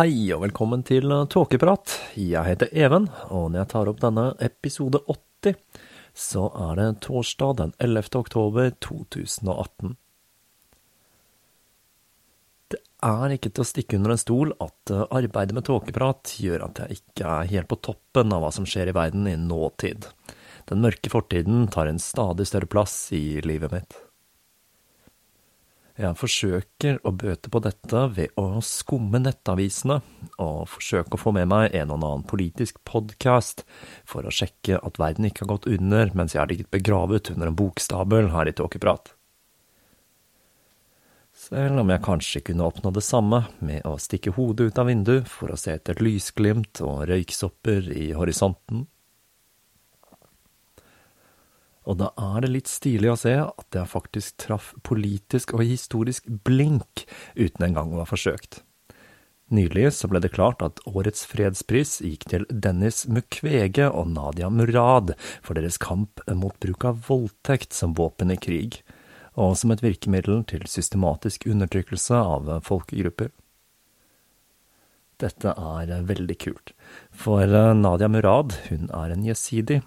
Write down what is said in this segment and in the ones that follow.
Hei og velkommen til Tåkeprat. Jeg heter Even, og når jeg tar opp denne episode 80, så er det torsdag den 11. oktober 2018. Det er ikke til å stikke under en stol at arbeidet med tåkeprat gjør at jeg ikke er helt på toppen av hva som skjer i verden i nåtid. Den mørke fortiden tar en stadig større plass i livet mitt. Jeg forsøker å bøte på dette ved å skumme nettavisene, og forsøke å få med meg en og annen politisk podkast for å sjekke at verden ikke har gått under mens jeg har ligget begravet under en bokstabel her i Tåkeprat. Selv om jeg kanskje kunne oppnå det samme med å stikke hodet ut av vinduet for å se etter lysglimt og røyksopper i horisonten. Og da er det litt stilig å se at jeg faktisk traff politisk og historisk blink uten engang å ha forsøkt. Nylig så ble det klart at årets fredspris gikk til Dennis Mukwege og Nadia Murad for deres kamp mot bruk av voldtekt som våpen i krig, og som et virkemiddel til systematisk undertrykkelse av folkegrupper. Dette er veldig kult, for Nadia Murad, hun er en jesidi,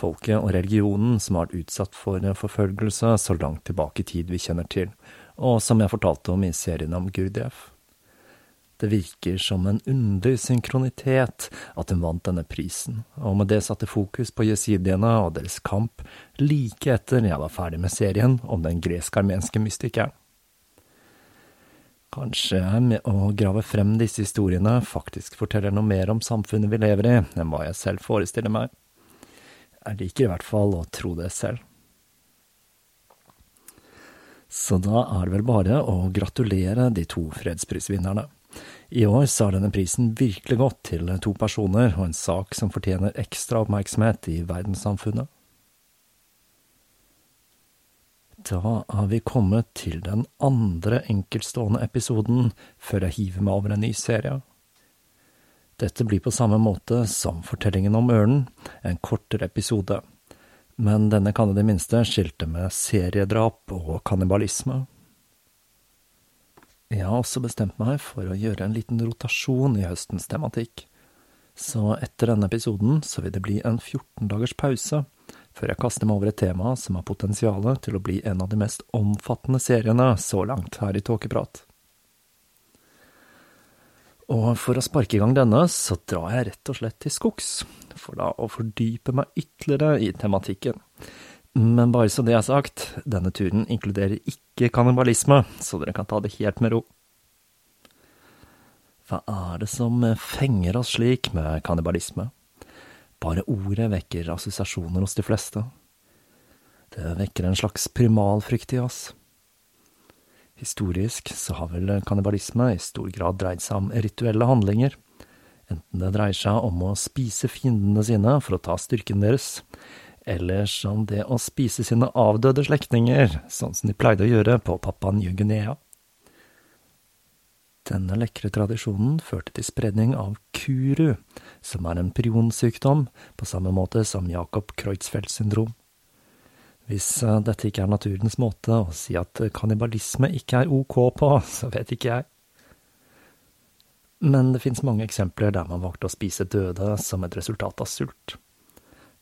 folket og religionen som har vært utsatt for forfølgelse så langt tilbake i tid vi kjenner til, og som jeg fortalte om i serien om Gurdjieff. Det virker som en underlig synkronitet at hun vant denne prisen, og med det satte fokus på jesidiene og deres kamp like etter jeg var ferdig med serien om den gresk-armenske mystikeren. Kanskje med å grave frem disse historiene faktisk forteller noe mer om samfunnet vi lever i, enn hva jeg selv forestiller meg. Jeg liker i hvert fall å tro det selv. Så da er det vel bare å gratulere de to fredsprisvinnerne. I år så har denne prisen virkelig gått til to personer og en sak som fortjener ekstra oppmerksomhet i verdenssamfunnet. Da er vi kommet til den andre enkeltstående episoden før jeg hiver meg over en ny serie. Dette blir på samme måte som fortellingen om ørnen, en kortere episode, men denne kan i det minste skilte med seriedrap og kannibalisme. Jeg har også bestemt meg for å gjøre en liten rotasjon i høstens tematikk, så etter denne episoden så vil det bli en 14 dagers pause før jeg kaster meg over et tema som har potensial til å bli en av de mest omfattende seriene så langt her i Tåkeprat. Og for å sparke i gang denne, så drar jeg rett og slett til skogs, for da å fordype meg ytterligere i tematikken. Men bare så det er sagt, denne turen inkluderer ikke kannibalisme, så dere kan ta det helt med ro. Hva er det som fenger oss slik med kannibalisme? Bare ordet vekker assosiasjoner hos de fleste. Det vekker en slags primalfrykt i oss. Historisk så har vel kannibalisme i stor grad dreid seg om rituelle handlinger, enten det dreier seg om å spise fiendene sine for å ta styrken deres, eller som det å spise sine avdøde slektninger, sånn som de pleide å gjøre på Papua New-Guinea. Denne lekre tradisjonen førte til spredning av kuru, som er en prionsykdom, på samme måte som Jacob Kreutzfeldt syndrom. Hvis eh, dette ikke er naturens måte å si at kannibalisme ikke er ok på, så vet ikke jeg. Men det finnes mange eksempler der man valgte å spise døde som et resultat av sult.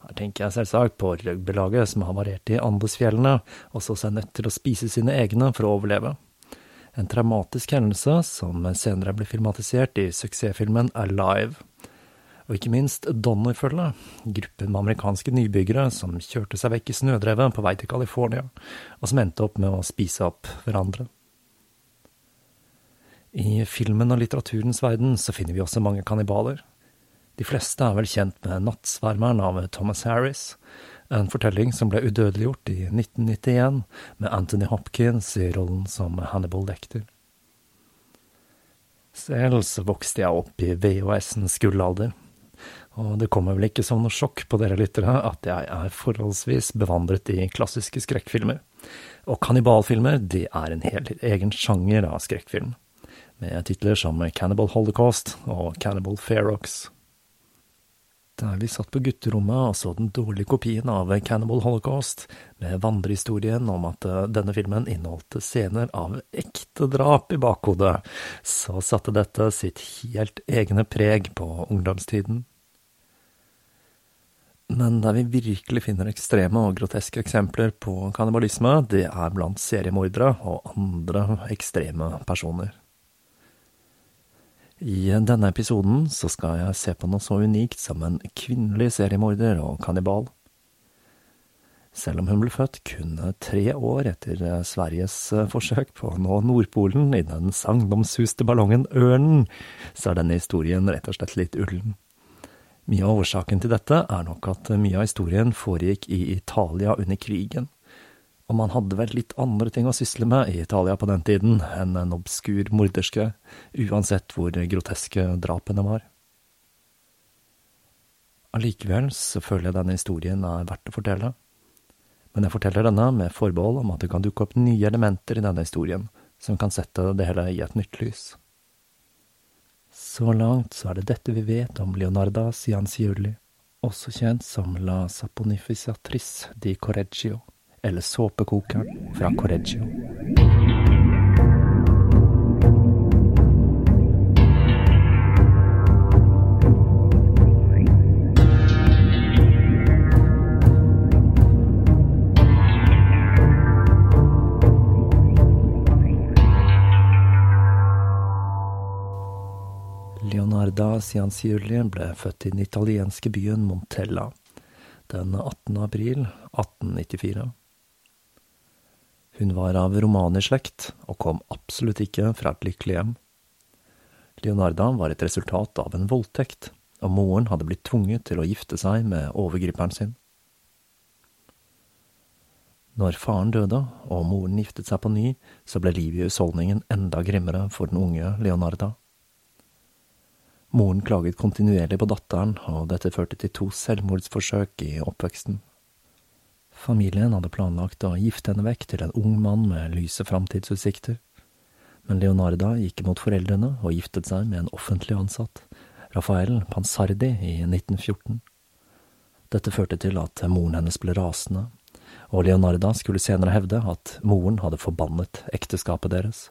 Her tenker jeg selvsagt på rugbylaget som har variert i Andesfjellene, og så seg nødt til å spise sine egne for å overleve. En traumatisk hendelse som senere ble filmatisert i suksessfilmen Alive og ikke minst Donnerfølget, gruppen med amerikanske nybyggere som kjørte seg vekk i snødrevet på vei til California, og som endte opp med å spise opp hverandre. I filmen og litteraturens verden så finner vi også mange kannibaler. De fleste er vel kjent med Nattsvermeren av Thomas Harris, en fortelling som ble udødeliggjort i 1991 med Anthony Hopkins i rollen som Hannibal Lecter. Selv så vokste jeg opp i VHS-ens gullalder, og det kommer vel ikke som noe sjokk på dere lyttere at jeg er forholdsvis bevandret i klassiske skrekkfilmer. Og kannibalfilmer, det er en helt egen sjanger av skrekkfilm, med titler som Cannibal Holocaust og Cannibal Ferox. Der vi satt på gutterommet og så den dårlige kopien av Cannibal Holocaust, med vandrehistorien om at eh, denne filmen inneholdt scener av ekte drap i bakhodet, så satte dette sitt helt egne preg på ungdomstiden. Men der vi virkelig finner ekstreme og groteske eksempler på kannibalisme, det er blant seriemordere og andre ekstreme personer. I denne episoden så skal jeg se på noe så unikt som en kvinnelig seriemorder og kannibal. Selv om hun ble født kun tre år etter Sveriges forsøk på å nå Nordpolen i den sagnomsuste ballongen Ørnen, så er denne historien rett og slett litt ullen. Mye av årsaken til dette er nok at mye av historien foregikk i Italia under krigen og man hadde vel litt andre ting å sysle med i Italia på den tiden enn en obskur morderske, uansett hvor groteske drapene var. Allikevel så føler jeg denne historien er verdt å fortelle, men jeg forteller denne med forbehold om at det kan dukke opp nye elementer i denne historien som kan sette det hele i et nytt lys. Så langt så er det dette vi vet om Leonarda Cianciulli, også kjent som La Saponificatrice di Correggio eller såpekokeren fra Correggio. Leonarda Cianciulli ble født i den italienske byen Montella den 18. april 1894. Hun var av romanerslekt og kom absolutt ikke fra et lykkelig hjem. Leonarda var et resultat av en voldtekt, og moren hadde blitt tvunget til å gifte seg med overgriperen sin. Når faren døde og moren giftet seg på ny, så ble livet i husholdningen enda grimmere for den unge Leonarda. Moren klaget kontinuerlig på datteren, og dette førte til to selvmordsforsøk i oppveksten. Familien hadde planlagt å gifte henne vekk til en ung mann med lyse framtidsutsikter, men Leonarda gikk imot foreldrene og giftet seg med en offentlig ansatt, Rafael Pansardi, i 1914. Dette førte til at moren hennes ble rasende, og Leonarda skulle senere hevde at moren hadde forbannet ekteskapet deres.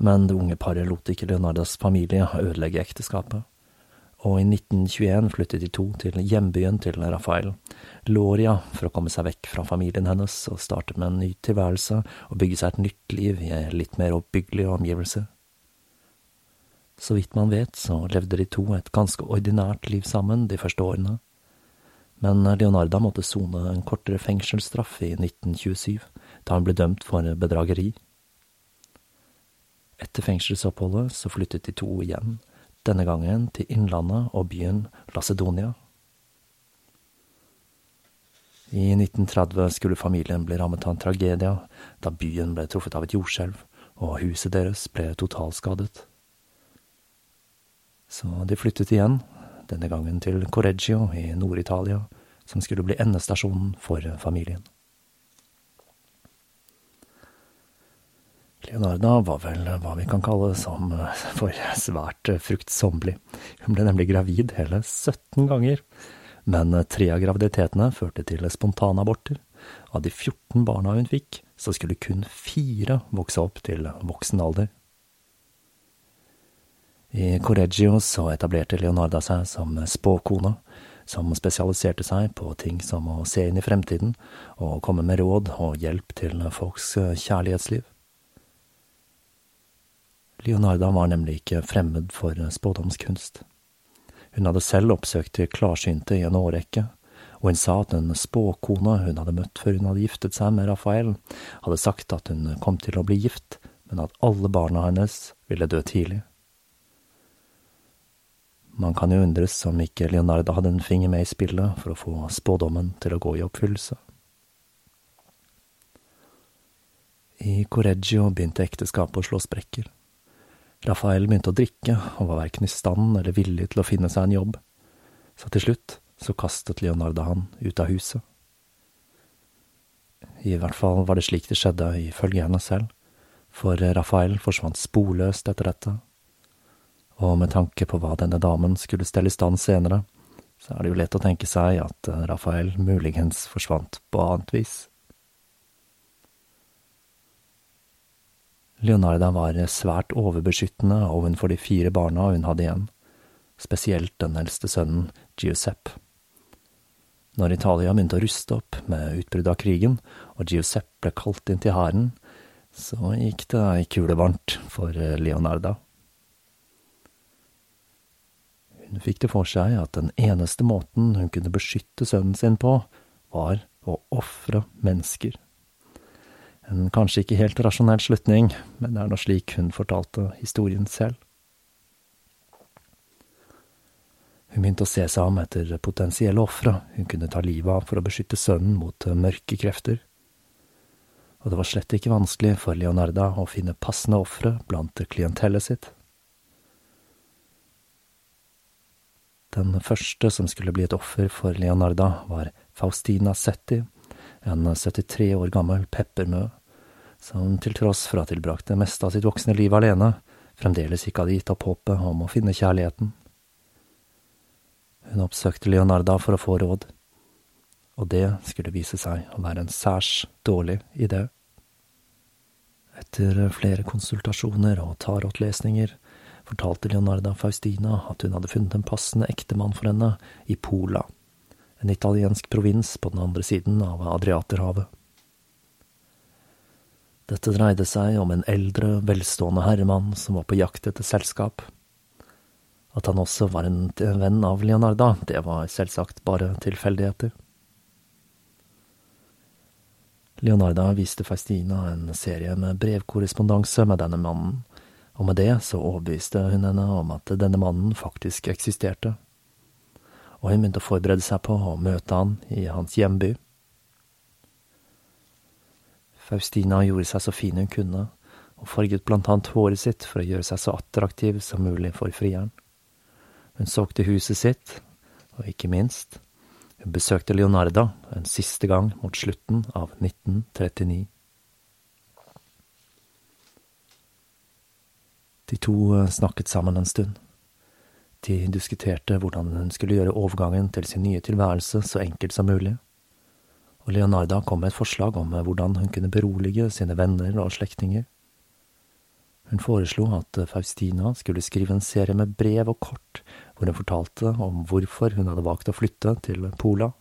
Men det unge paret lot ikke Leonardas familie ødelegge ekteskapet og i 1921 flyttet de to til hjembyen til Rafael, Loria, for å komme seg vekk fra familien hennes og starte med en ny tilværelse og bygge seg et nytt liv i litt mer oppbyggelige omgivelser. Så vidt man vet, så levde de to et ganske ordinært liv sammen de første årene, men Leonarda måtte sone en kortere fengselsstraff i 1927, da hun ble dømt for bedrageri. Etter fengselsoppholdet så flyttet de to igjen denne gangen til Innlandet og byen Lacedonia. I 1930 skulle familien bli rammet av en tragedie da byen ble truffet av et jordskjelv, og huset deres ble totalskadet. Så de flyttet igjen, denne gangen til Correggio i Nord-Italia, som skulle bli endestasjonen for familien. Leonarda var vel hva vi kan kalle som eh, for svært eh, fruktsommelig. Hun ble nemlig gravid hele 17 ganger, men eh, tre av graviditetene førte til spontanaborter. Av de 14 barna hun fikk, så skulle kun fire vokse opp til voksen alder. I Correggio så etablerte Leonarda seg som spåkone, som spesialiserte seg på ting som å se inn i fremtiden og komme med råd og hjelp til folks kjærlighetsliv. Leonarda var nemlig ikke fremmed for spådomskunst. Hun hadde selv oppsøkt klarsynte i en årrekke, og hun sa at en spåkona hun hadde møtt før hun hadde giftet seg med Rafael, hadde sagt at hun kom til å bli gift, men at alle barna hennes ville dø tidlig. Man kan jo undres om ikke Leonarda hadde en finger med i spillet for å få spådommen til å gå i oppfyllelse. I Correggio begynte ekteskapet å slå sprekker. Rafael begynte å drikke, og var verken i stand eller villig til å finne seg en jobb, så til slutt så kastet Leonarda han ut av huset. I hvert fall var det slik det skjedde ifølge henne selv, for Rafael forsvant sporløst etter dette, Og med tanke på hva denne damen skulle stelle i stand senere, så er det jo lett å tenke seg at Rafael muligens forsvant på annet vis. Leonarda var svært overbeskyttende overfor de fire barna hun hadde igjen, spesielt den eldste sønnen, Giuseppe. Når Italia begynte å ruste opp med utbruddet av krigen, og Giuseppe ble kalt inn til hæren, så gikk det ei kule varmt for Leonarda. Hun fikk det for seg at den eneste måten hun kunne beskytte sønnen sin på, var å ofre mennesker. En kanskje ikke helt rasjonell slutning, men det er nå slik hun fortalte historien selv. Hun begynte å se seg om etter potensielle ofre hun kunne ta livet av for å beskytte sønnen mot mørke krefter. Og det var slett ikke vanskelig for Leonarda å finne passende ofre blant klientellet sitt. Den første som skulle bli et offer for Leonarda, var Faustina Setti, en 73 år gammel peppermø, som til tross for å ha tilbrakt det meste av sitt voksne liv alene, fremdeles ikke hadde gitt opp håpet om å finne kjærligheten. Hun oppsøkte Leonarda for å få råd, og det skulle vise seg å være en særs dårlig idé. Etter flere konsultasjoner og tarotlesninger fortalte Leonarda Faustina at hun hadde funnet en passende ektemann for henne i Pola, en italiensk provins på den andre siden av Adriaterhavet. Dette dreide seg om en eldre, velstående herremann som var på jakt etter selskap. At han også var en venn av Leonarda, det var selvsagt bare tilfeldigheter. Leonarda viste Faustina en serie med brevkorrespondanse med denne mannen, og med det så overbeviste hun henne om at denne mannen faktisk eksisterte, og hun begynte å forberede seg på å møte han i hans hjemby. Faustina gjorde seg så fin hun kunne, og farget blant annet håret sitt for å gjøre seg så attraktiv som mulig for frieren. Hun solgte huset sitt, og ikke minst, hun besøkte Leonarda en siste gang mot slutten av 1939. De to eh, snakket sammen en stund. De diskuterte hvordan hun skulle gjøre overgangen til sin nye tilværelse så enkelt som mulig, og Leonarda kom med et forslag om eh, hvordan hun kunne berolige sine venner og slektninger. Hun foreslo at Faustina skulle skrive en serie med brev og kort hvor hun fortalte om hvorfor hun hadde valgt å flytte til Pola.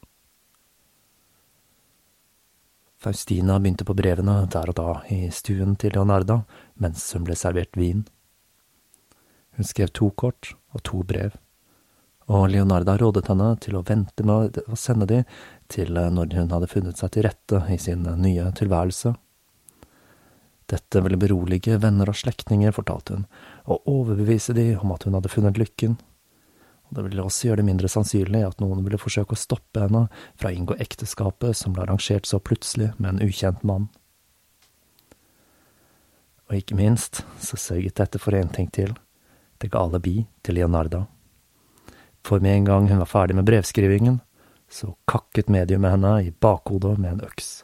Faustina begynte på brevene der og da i stuen til Leonarda mens hun ble servert vin. Hun skrev to kort og to brev, og Leonarda rådet henne til å vente med å sende de til når hun hadde funnet seg til rette i sin nye tilværelse. Dette ville berolige venner og slektninger, fortalte hun, og overbevise de om at hun hadde funnet lykken. Og det ville også gjøre det mindre sannsynlig at noen ville forsøke å stoppe henne fra å inngå ekteskapet som ble arrangert så plutselig med en ukjent mann. Og ikke minst så sørget dette for én ting til, det ga alibi til Leonarda. For med en gang hun var ferdig med brevskrivingen, så kakket mediumet henne i bakhodet med en øks,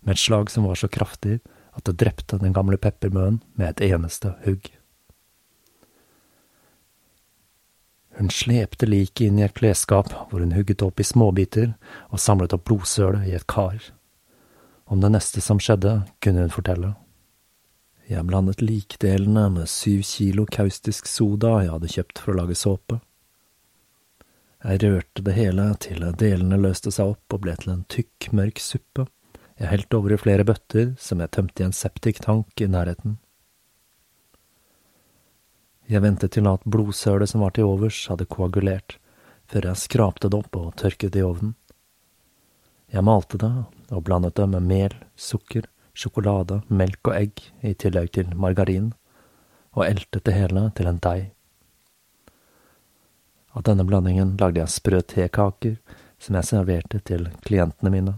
med et slag som var så kraftig at det drepte den gamle peppermøen med et eneste hugg. Hun slepte liket inn i et klesskap hvor hun hugget opp i småbiter og samlet opp blodsølet i et kar. Om det neste som skjedde, kunne hun fortelle. Jeg blandet likdelene med syv kilo kaustisk soda jeg hadde kjøpt for å lage såpe. Jeg rørte det hele til delene løste seg opp og ble til en tykk, mørk suppe. Jeg helte over i flere bøtter som jeg tømte i en septiktank i nærheten. Jeg ventet til at blodsølet som var til overs, hadde koagulert, før jeg skrapte det opp og tørket det i ovnen. Jeg malte det og blandet det med mel, sukker, sjokolade, melk og egg, i tillegg til margarin, og eltet det hele til en deig. Av denne blandingen lagde jeg sprø tekaker som jeg serverte til klientene mine.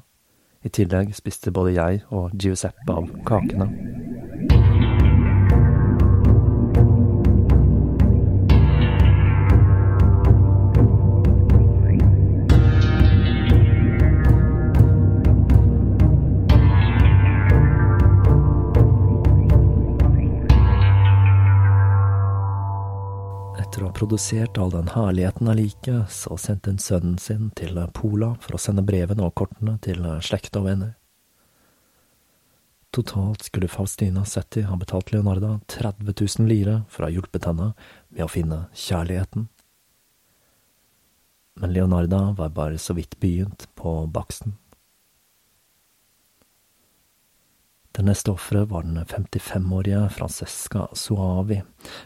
I tillegg spiste både jeg og Giuseppe av kakene. Produsert all den herligheten er like, så sendte hun sønnen sin til Pola for å sende brevene og kortene til slekta og venner. Totalt skulle Faustina Setti ha betalt Leonarda 30 000 lire for å ha hjulpet henne med å finne kjærligheten. Men Leonarda var bare så vidt begynt på baksten. Det neste offeret var den 55-årige Francesca Suavi,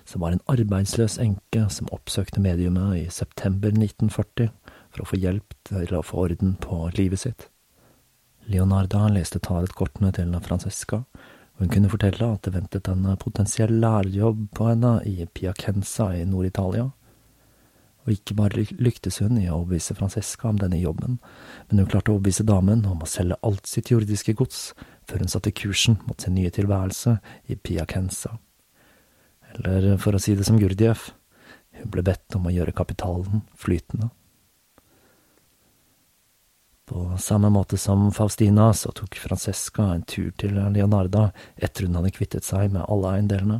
som var en arbeidsløs enke som oppsøkte mediumet i september 1940 for å få hjelp til å få orden på livet sitt. Leonarda leste tarotkortene til Francesca, og hun kunne fortelle at det ventet en potensiell lærerjobb på henne i Piacenza i Nord-Italia. Og ikke bare lyktes hun i å overbevise Francesca om denne jobben, men hun klarte å overbevise damen om å selge alt sitt jordiske gods før hun satte kursen mot sin nye tilværelse i Piacenza. Eller for å si det som Gurdjieff, hun ble bedt om å gjøre kapitalen flytende. På samme måte som Faustina så tok Francesca en tur til Leonarda etter hun hadde kvittet seg med alle eiendelene.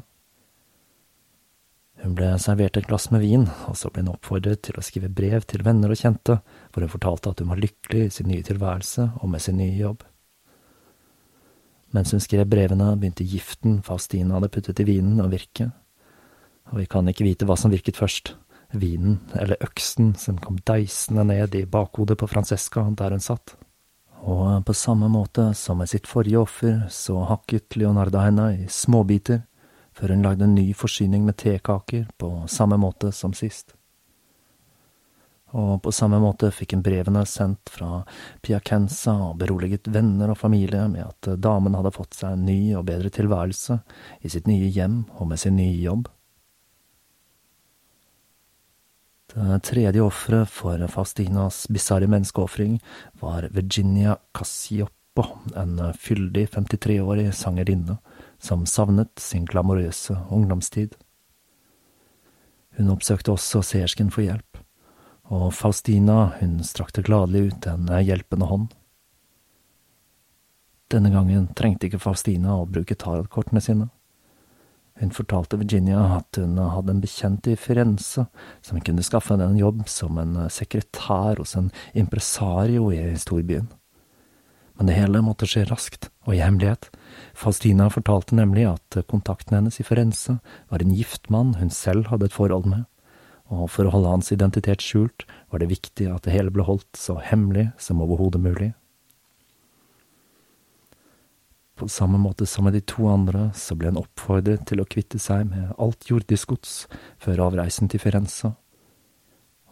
Hun ble servert et glass med vin, og så ble hun oppfordret til å skrive brev til venner og kjente, hvor hun fortalte at hun var lykkelig i sin nye tilværelse og med sin nye jobb. Mens hun skrev brevene, begynte giften Faustina hadde puttet i vinen å virke, og vi kan ikke vite hva som virket først, vinen eller øksen som kom deisende ned i bakhodet på Francesca der hun satt. Og på samme måte som med sitt forrige offer, så hakket Leonarda henne i småbiter, før hun lagde en ny forsyning med tekaker på samme måte som sist. Og på samme måte fikk hun brevene sendt fra Piacenza og beroliget venner og familie med at damen hadde fått seg en ny og bedre tilværelse i sitt nye hjem og med sin nye jobb. Det tredje offeret for Faustinas bisarre menneskeofring var Virginia Cassioppo, en fyldig 53-årig sangerinne som savnet sin glamorøse ungdomstid. Hun oppsøkte også seersken for hjelp, og Faustina hun strakte gladelig ut en hjelpende hånd. Denne gangen trengte ikke Faustina å bruke tarotkortene sine. Hun fortalte Virginia at hun hadde en bekjent i Firenze som kunne skaffe henne en jobb som en sekretær hos en impresario i storbyen. Men det hele måtte skje raskt og i hemmelighet. Faustina fortalte nemlig at kontakten hennes i Firenze var en gift mann hun selv hadde et forhold med, og for å holde hans identitet skjult var det viktig at det hele ble holdt så hemmelig som overhodet mulig. På samme måte som med de to andre, så ble han oppfordret til å kvitte seg med alt jordisk gods før avreisen til Firenze.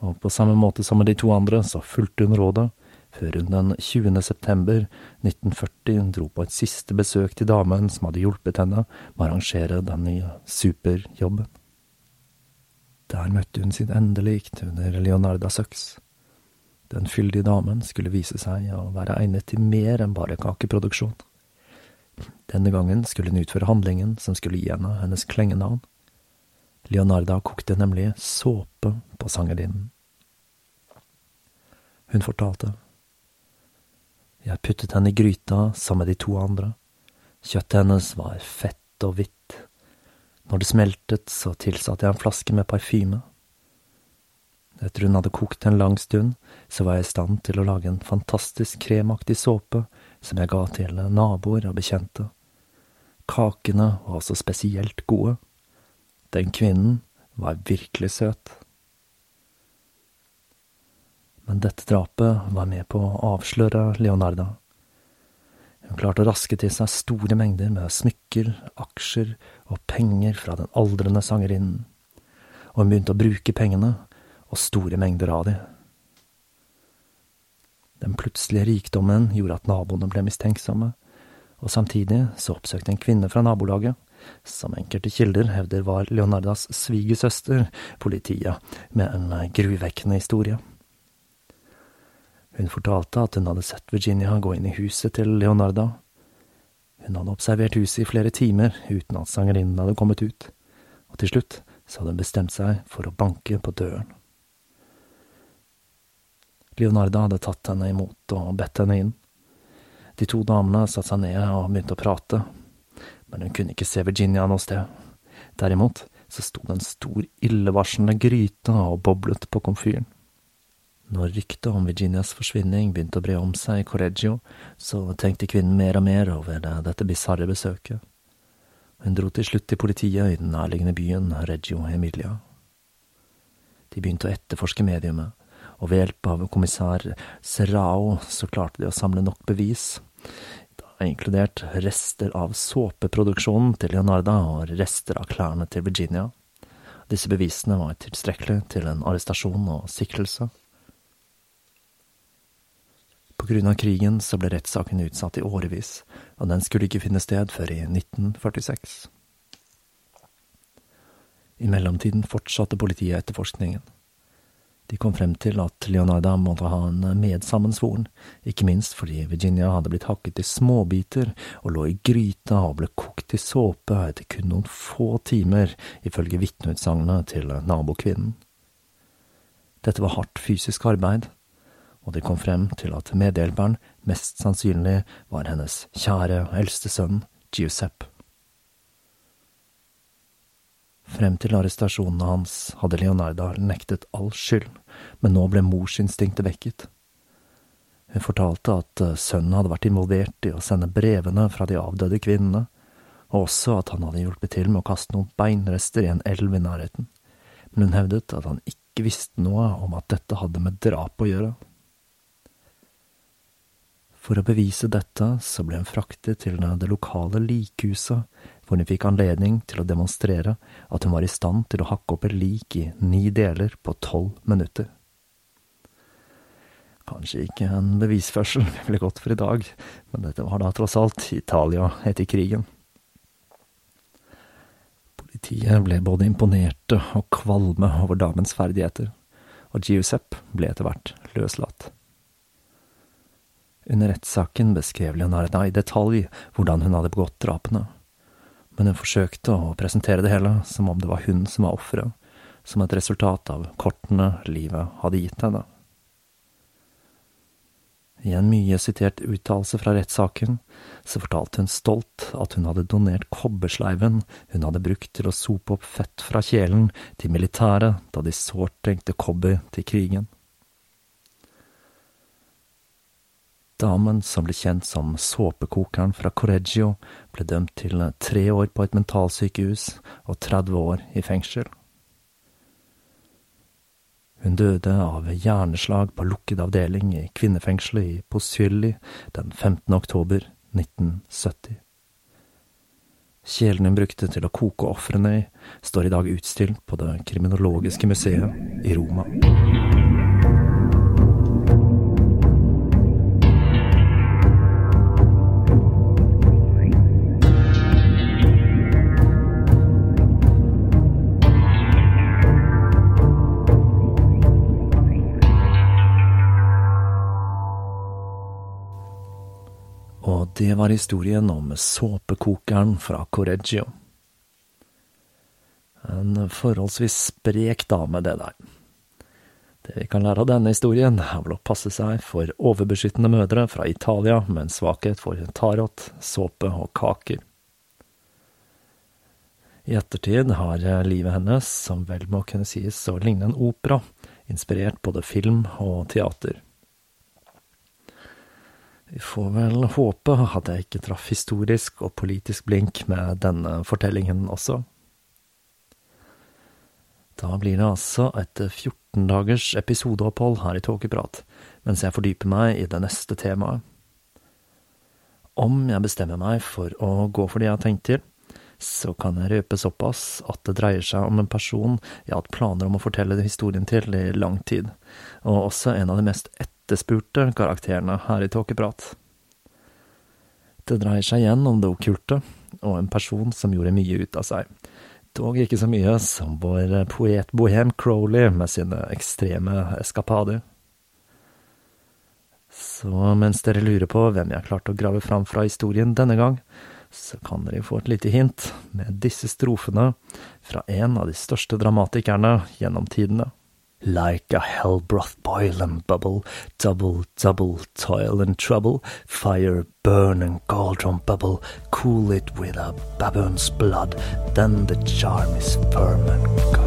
Og på samme måte som med de to andre, så fulgte hun rådet, før hun den 20. september 1940 dro på et siste besøk til damen som hadde hjulpet henne med å arrangere den nye superjobben. Der møtte hun sitt endelikt under Leonardas øks. Den fyldige damen skulle vise seg å være egnet til mer enn bare kakeproduksjon. Denne gangen skulle hun utføre handlingen som skulle gi henne hennes klengenavn. Leonarda kokte nemlig såpe på sangerinnen. Hun fortalte. Jeg puttet henne i gryta sammen med de to andre. Kjøttet hennes var fett og hvitt. Når det smeltet, så tilsatte jeg en flaske med parfyme. Etter hun hadde kokt en lang stund, så var jeg i stand til å lage en fantastisk kremaktig såpe som jeg ga til naboer og bekjente. Kakene var også spesielt gode. Den kvinnen var virkelig søt. Men dette drapet var med på å avsløre Leonarda. Hun klarte å raske til seg store mengder med smykker, aksjer og penger fra den aldrende sangerinnen, og hun begynte å bruke pengene, og store mengder av de. Den plutselige rikdommen gjorde at naboene ble mistenksomme, og samtidig så oppsøkte en kvinne fra nabolaget, som enkelte kilder hevder var Leonardas svigersøster, politiet, med en gruvekkende historie. Hun fortalte at hun hadde sett Virginia gå inn i huset til Leonarda. Hun hadde observert huset i flere timer uten at sangerinnen hadde kommet ut, og til slutt så hadde hun bestemt seg for å banke på døren. Leonarda hadde tatt henne imot og bedt henne inn. De to damene satte seg ned og begynte å prate, men hun kunne ikke se Virginia noe sted. Derimot så sto det en stor illevarslende gryte og boblet på komfyren. Når ryktet om Virginias forsvinning begynte å bre om seg i Correggio, så tenkte kvinnen mer og mer over dette bisarre besøket. Hun dro til slutt til politiet i den nærliggende byen Reggio Emilia. De begynte å etterforske mediumet, og ved hjelp av kommissær Serrao så klarte de å samle nok bevis, inkludert rester av såpeproduksjonen til Leonarda og rester av klærne til Virginia. Disse bevisene var tilstrekkelig til en arrestasjon og siktelse. På grunn av krigen så ble rettssaken utsatt i årevis, og den skulle ikke finne sted før i 1946. I mellomtiden fortsatte politiet etterforskningen. De kom frem til at Leonarda måtte ha en medsammensvoren, ikke minst fordi Virginia hadde blitt hakket i småbiter og lå i gryta og ble kokt i såpe etter kun noen få timer, ifølge vitneutsagnene til nabokvinnen. Dette var hardt fysisk arbeid, og de kom frem til at medhjelperen mest sannsynlig var hennes kjære og eldste sønn, Giuseppe. Frem til arrestasjonene hans hadde Leonarda nektet all skyld, men nå ble morsinstinktet vekket. Hun fortalte at eh, sønnen hadde vært involvert i å sende brevene fra de avdøde kvinnene, og også at han hadde hjulpet til med å kaste noen beinrester i en elv i nærheten, men hun hevdet at han ikke visste noe om at dette hadde med drap å gjøre. For å bevise dette så ble hun fraktet til det lokale likhuset, hvor hun fikk anledning til å demonstrere at hun var i stand til å hakke opp et lik i ni deler på tolv minutter. Kanskje ikke en bevisførsel vi ville gått for i dag, men dette var da tross alt Italia etter krigen. Politiet ble både imponerte og kvalme over damens ferdigheter, og Giuseppe ble etter hvert løslatt. Under rettssaken beskrev Leonarda i detalj hvordan hun hadde begått drapene men hun forsøkte å presentere det hele som om det var hun som var offeret, som et resultat av kortene livet hadde gitt henne. I en mye sitert uttalelse fra rettssaken så fortalte hun stolt at hun hadde donert kobbersleiven hun hadde brukt til å sope opp fett fra kjelen til militæret da de sårt trengte kobber til krigen. Damen, som ble kjent som såpekokeren fra Correggio, ble dømt til tre år på et mentalsykehus og 30 år i fengsel. Hun døde av hjerneslag på lukket avdeling i kvinnefengselet i Pozzylli den 15. oktober 1970. Kjelen hun brukte til å koke ofrene i, står i dag utstilt på Det kriminologiske museet i Roma. Det var historien om såpekokeren fra Correggio. En forholdsvis sprek dame, det der. Det vi kan lære av denne historien, er vel å passe seg for overbeskyttende mødre fra Italia med en svakhet for tarot, såpe og kaker. I ettertid har livet hennes, som vel må kunne sies å ligne en opera, inspirert både film og teater. Vi får vel håpe at jeg ikke traff historisk og politisk blink med denne fortellingen også. Da blir det altså et 14 dagers episodeopphold her i Tåkeprat, mens jeg fordyper meg i det neste temaet. Om jeg bestemmer meg for å gå for det jeg har tenkt til, så kan jeg røpe såpass at det dreier seg om en person jeg har hatt planer om å fortelle historien til i lang tid, og også en av de mest etterspurte etterspurte karakterene her i Tåkeprat. Det dreier seg igjen om det okkulte, og en person som gjorde mye ut av seg. Dog ikke så mye som vår poet Bohem Crowley med sine ekstreme eskapader. Så mens dere lurer på hvem jeg klarte å grave fram fra historien denne gang, så kan dere få et lite hint med disse strofene fra en av de største dramatikerne gjennom tidene. Like a hell broth boil and bubble, double, double, toil and trouble, fire, burn and cauldron bubble, cool it with a baboon's blood, then the charm is firm and good.